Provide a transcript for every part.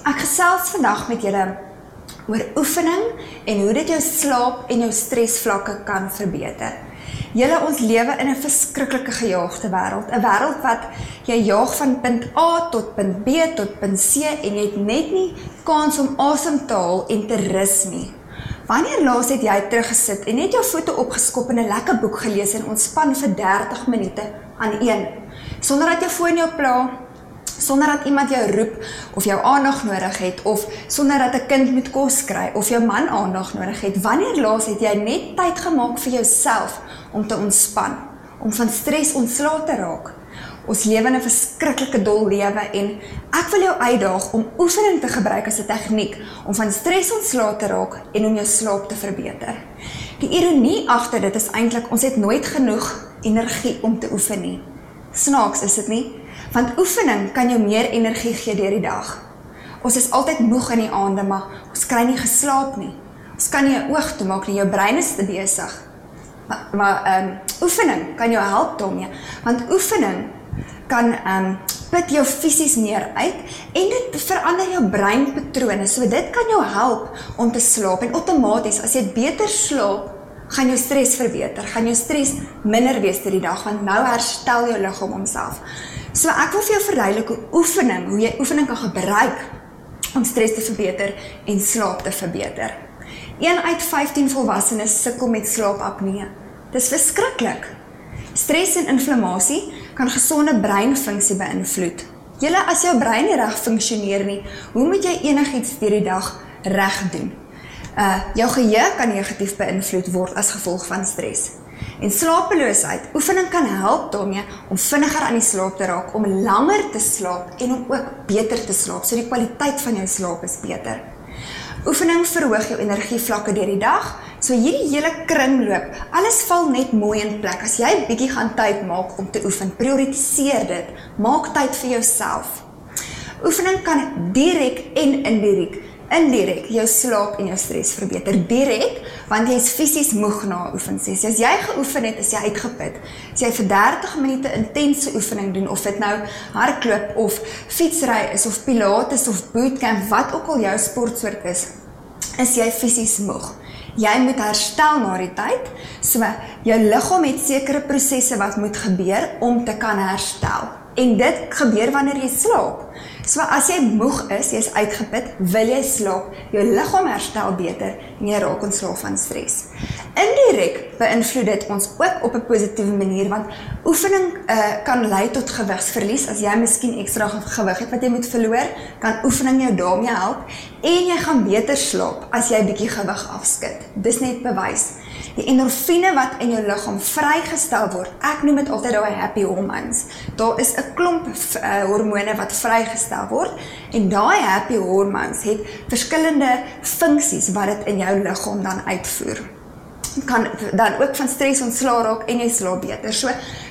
Ek gesels vandag met julle oor oefening en hoe dit jou slaap en jou stresvlakke kan verbeter. Julle ons lewe in 'n verskriklike gejaagde wêreld, 'n wêreld wat jy jaag van punt A tot punt B tot punt C en jy het net nie kans om asem te haal en te rus nie. Wanneer laas het jy teruggesit en net jou voete opgeskop en 'n lekker boek gelees en ontspan vir 30 minute aan een sonder dat jou foon jou pla sonder dat iemand jou roep of jou aandag nodig het of sonder dat 'n kind moet kos kry of jou man aandag nodig het. Wanneer laas het jy net tyd gemaak vir jouself om te ontspan, om van stres ontslae te raak? Ons lewe in 'n verskriklike dol lewe en ek wil jou uitdaag om oefening te gebruik as 'n tegniek om van stres ontslae te raak en om jou slaap te verbeter. Die ironie agter dit is eintlik ons het nooit genoeg energie om te oefen nie. Snaaks is dit nie? Want oefening kan jou meer energie gee deur die dag. Ons is altyd moeg in die aande, maar ons kry nie geslaap nie. Ons kan nie 'n oog toemaak nie, jou brein is te besig. Maar maar ehm um, oefening kan jou help daarmee, want oefening kan ehm um, put jou fisies meer uit en dit verander jou breinpatrone. So dit kan jou help om te slaap en outomaties as jy beter slaap, gaan jou stres verbeter, gaan jou stres minder wees deur die dag want nou herstel jou liggaam homself. So ek wil vir jou verduidelik hoe oefening, hoe jy oefening kan gebruik om stres te verbeter en slaap te verbeter. 1 uit 15 volwassenes sukkel met slaapapnee. Dis verskriklik. Stres en inflammasie kan gesonde breinfunksie beïnvloed. Julle as jou brein nie reg funksioneer nie, hoe moet jy enigiets deur die dag reg doen? uh jou geheue kan negatief beïnvloed word as gevolg van stres. En slapeloosheid, oefening kan help daarmee om vinniger aan die slaap te raak, om langer te slaap en om ook beter te slaap. So die kwaliteit van jou slaap is beter. Oefening verhoog jou energievlakke deur die dag. So hierdie hele kringloop, alles val net mooi in plek as jy bietjie gaan tyd maak om te oefen. Prioritiseer dit. Maak tyd vir jouself. Oefening kan direk en indirek indirek jou slaap en jou stres verbeter direk want jy is fisies moeg na 'n oefensessie. As jy geoefen het, is jy uitgeput. As jy vir 30 minute intense oefening doen of dit nou hardloop of fietsry is of pilates of bootcamp, wat ook al jou sportsoort is, is jy fisies moeg. Jy moet herstel na die tyd. So jou liggaam het sekere prosesse wat moet gebeur om te kan herstel. En dit gebeur wanneer jy slaap. So as jy moeg is, jy's uitgeput, wil jy slaap, jou liggaam herstel beter en jy raak ontslaaf van stres. Indirek beïnvloed dit ons ook op 'n positiewe manier want oefening uh, kan lei tot gewigsverlies. As jy miskien ekstra gewig het wat jy moet verloor, kan oefening jou daarmee help en jy gaan beter slaap as jy bietjie gewig afskud. Dis net bewys. Die endorfine wat in jou liggaam vrygestel word, ek noem dit altyd daai happy hormones. Daar is 'n klomp uh, hormone wat vrygestel word en daai happy hormones het verskillende funksies wat dit in jou liggaam dan uitvoer. Kan dan ook van stres ontslaa raak en jy slaap beter. So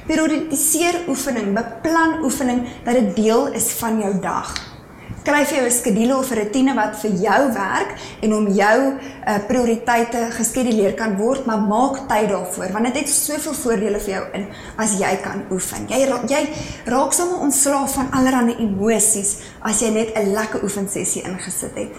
periodiseer oefening, beplan oefening dat dit deel is van jou dag skryf jy 'n skedule of 'n rotine wat vir jou werk en om jou uh, prioriteite geskeduleer kan word, maar maak tyd daarvoor want dit het soveel voordele vir jou in as jy kan oefen. Jy jy raak sommer ontslaaf van allerlei emosies as jy net 'n lekker oefensessie ingesit het.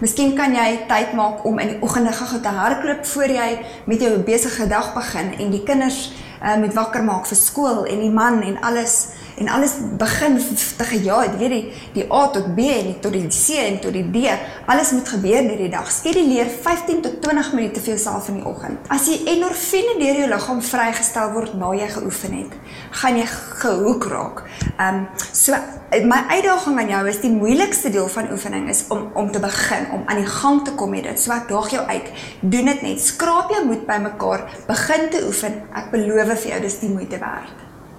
Miskien kan jy tyd maak om in die oggende gou te hardloop voor jy met jou besige dag begin en die kinders uh, met wakker maak vir skool en die man en alles en alles begin te gejaag, weet jy, die A tot B en tot die C en tot die D, alles moet gebeur deur die dag. Skeduleer 15 tot 20 minute vir jouself in die oggend. As jy endorfine deur jou liggaam vrygestel word na jy geoefen het, gaan jy gehoek raak. Ehm um, so my uitdaging aan jou is die moeilikste deel van oefening is om om te begin, om aan die gang te kom met dit. So ek daag jou uit. Doen dit net. Skraap jou moed bymekaar. Begin te oefen. Ek beloof vir jou dis die moeite werd.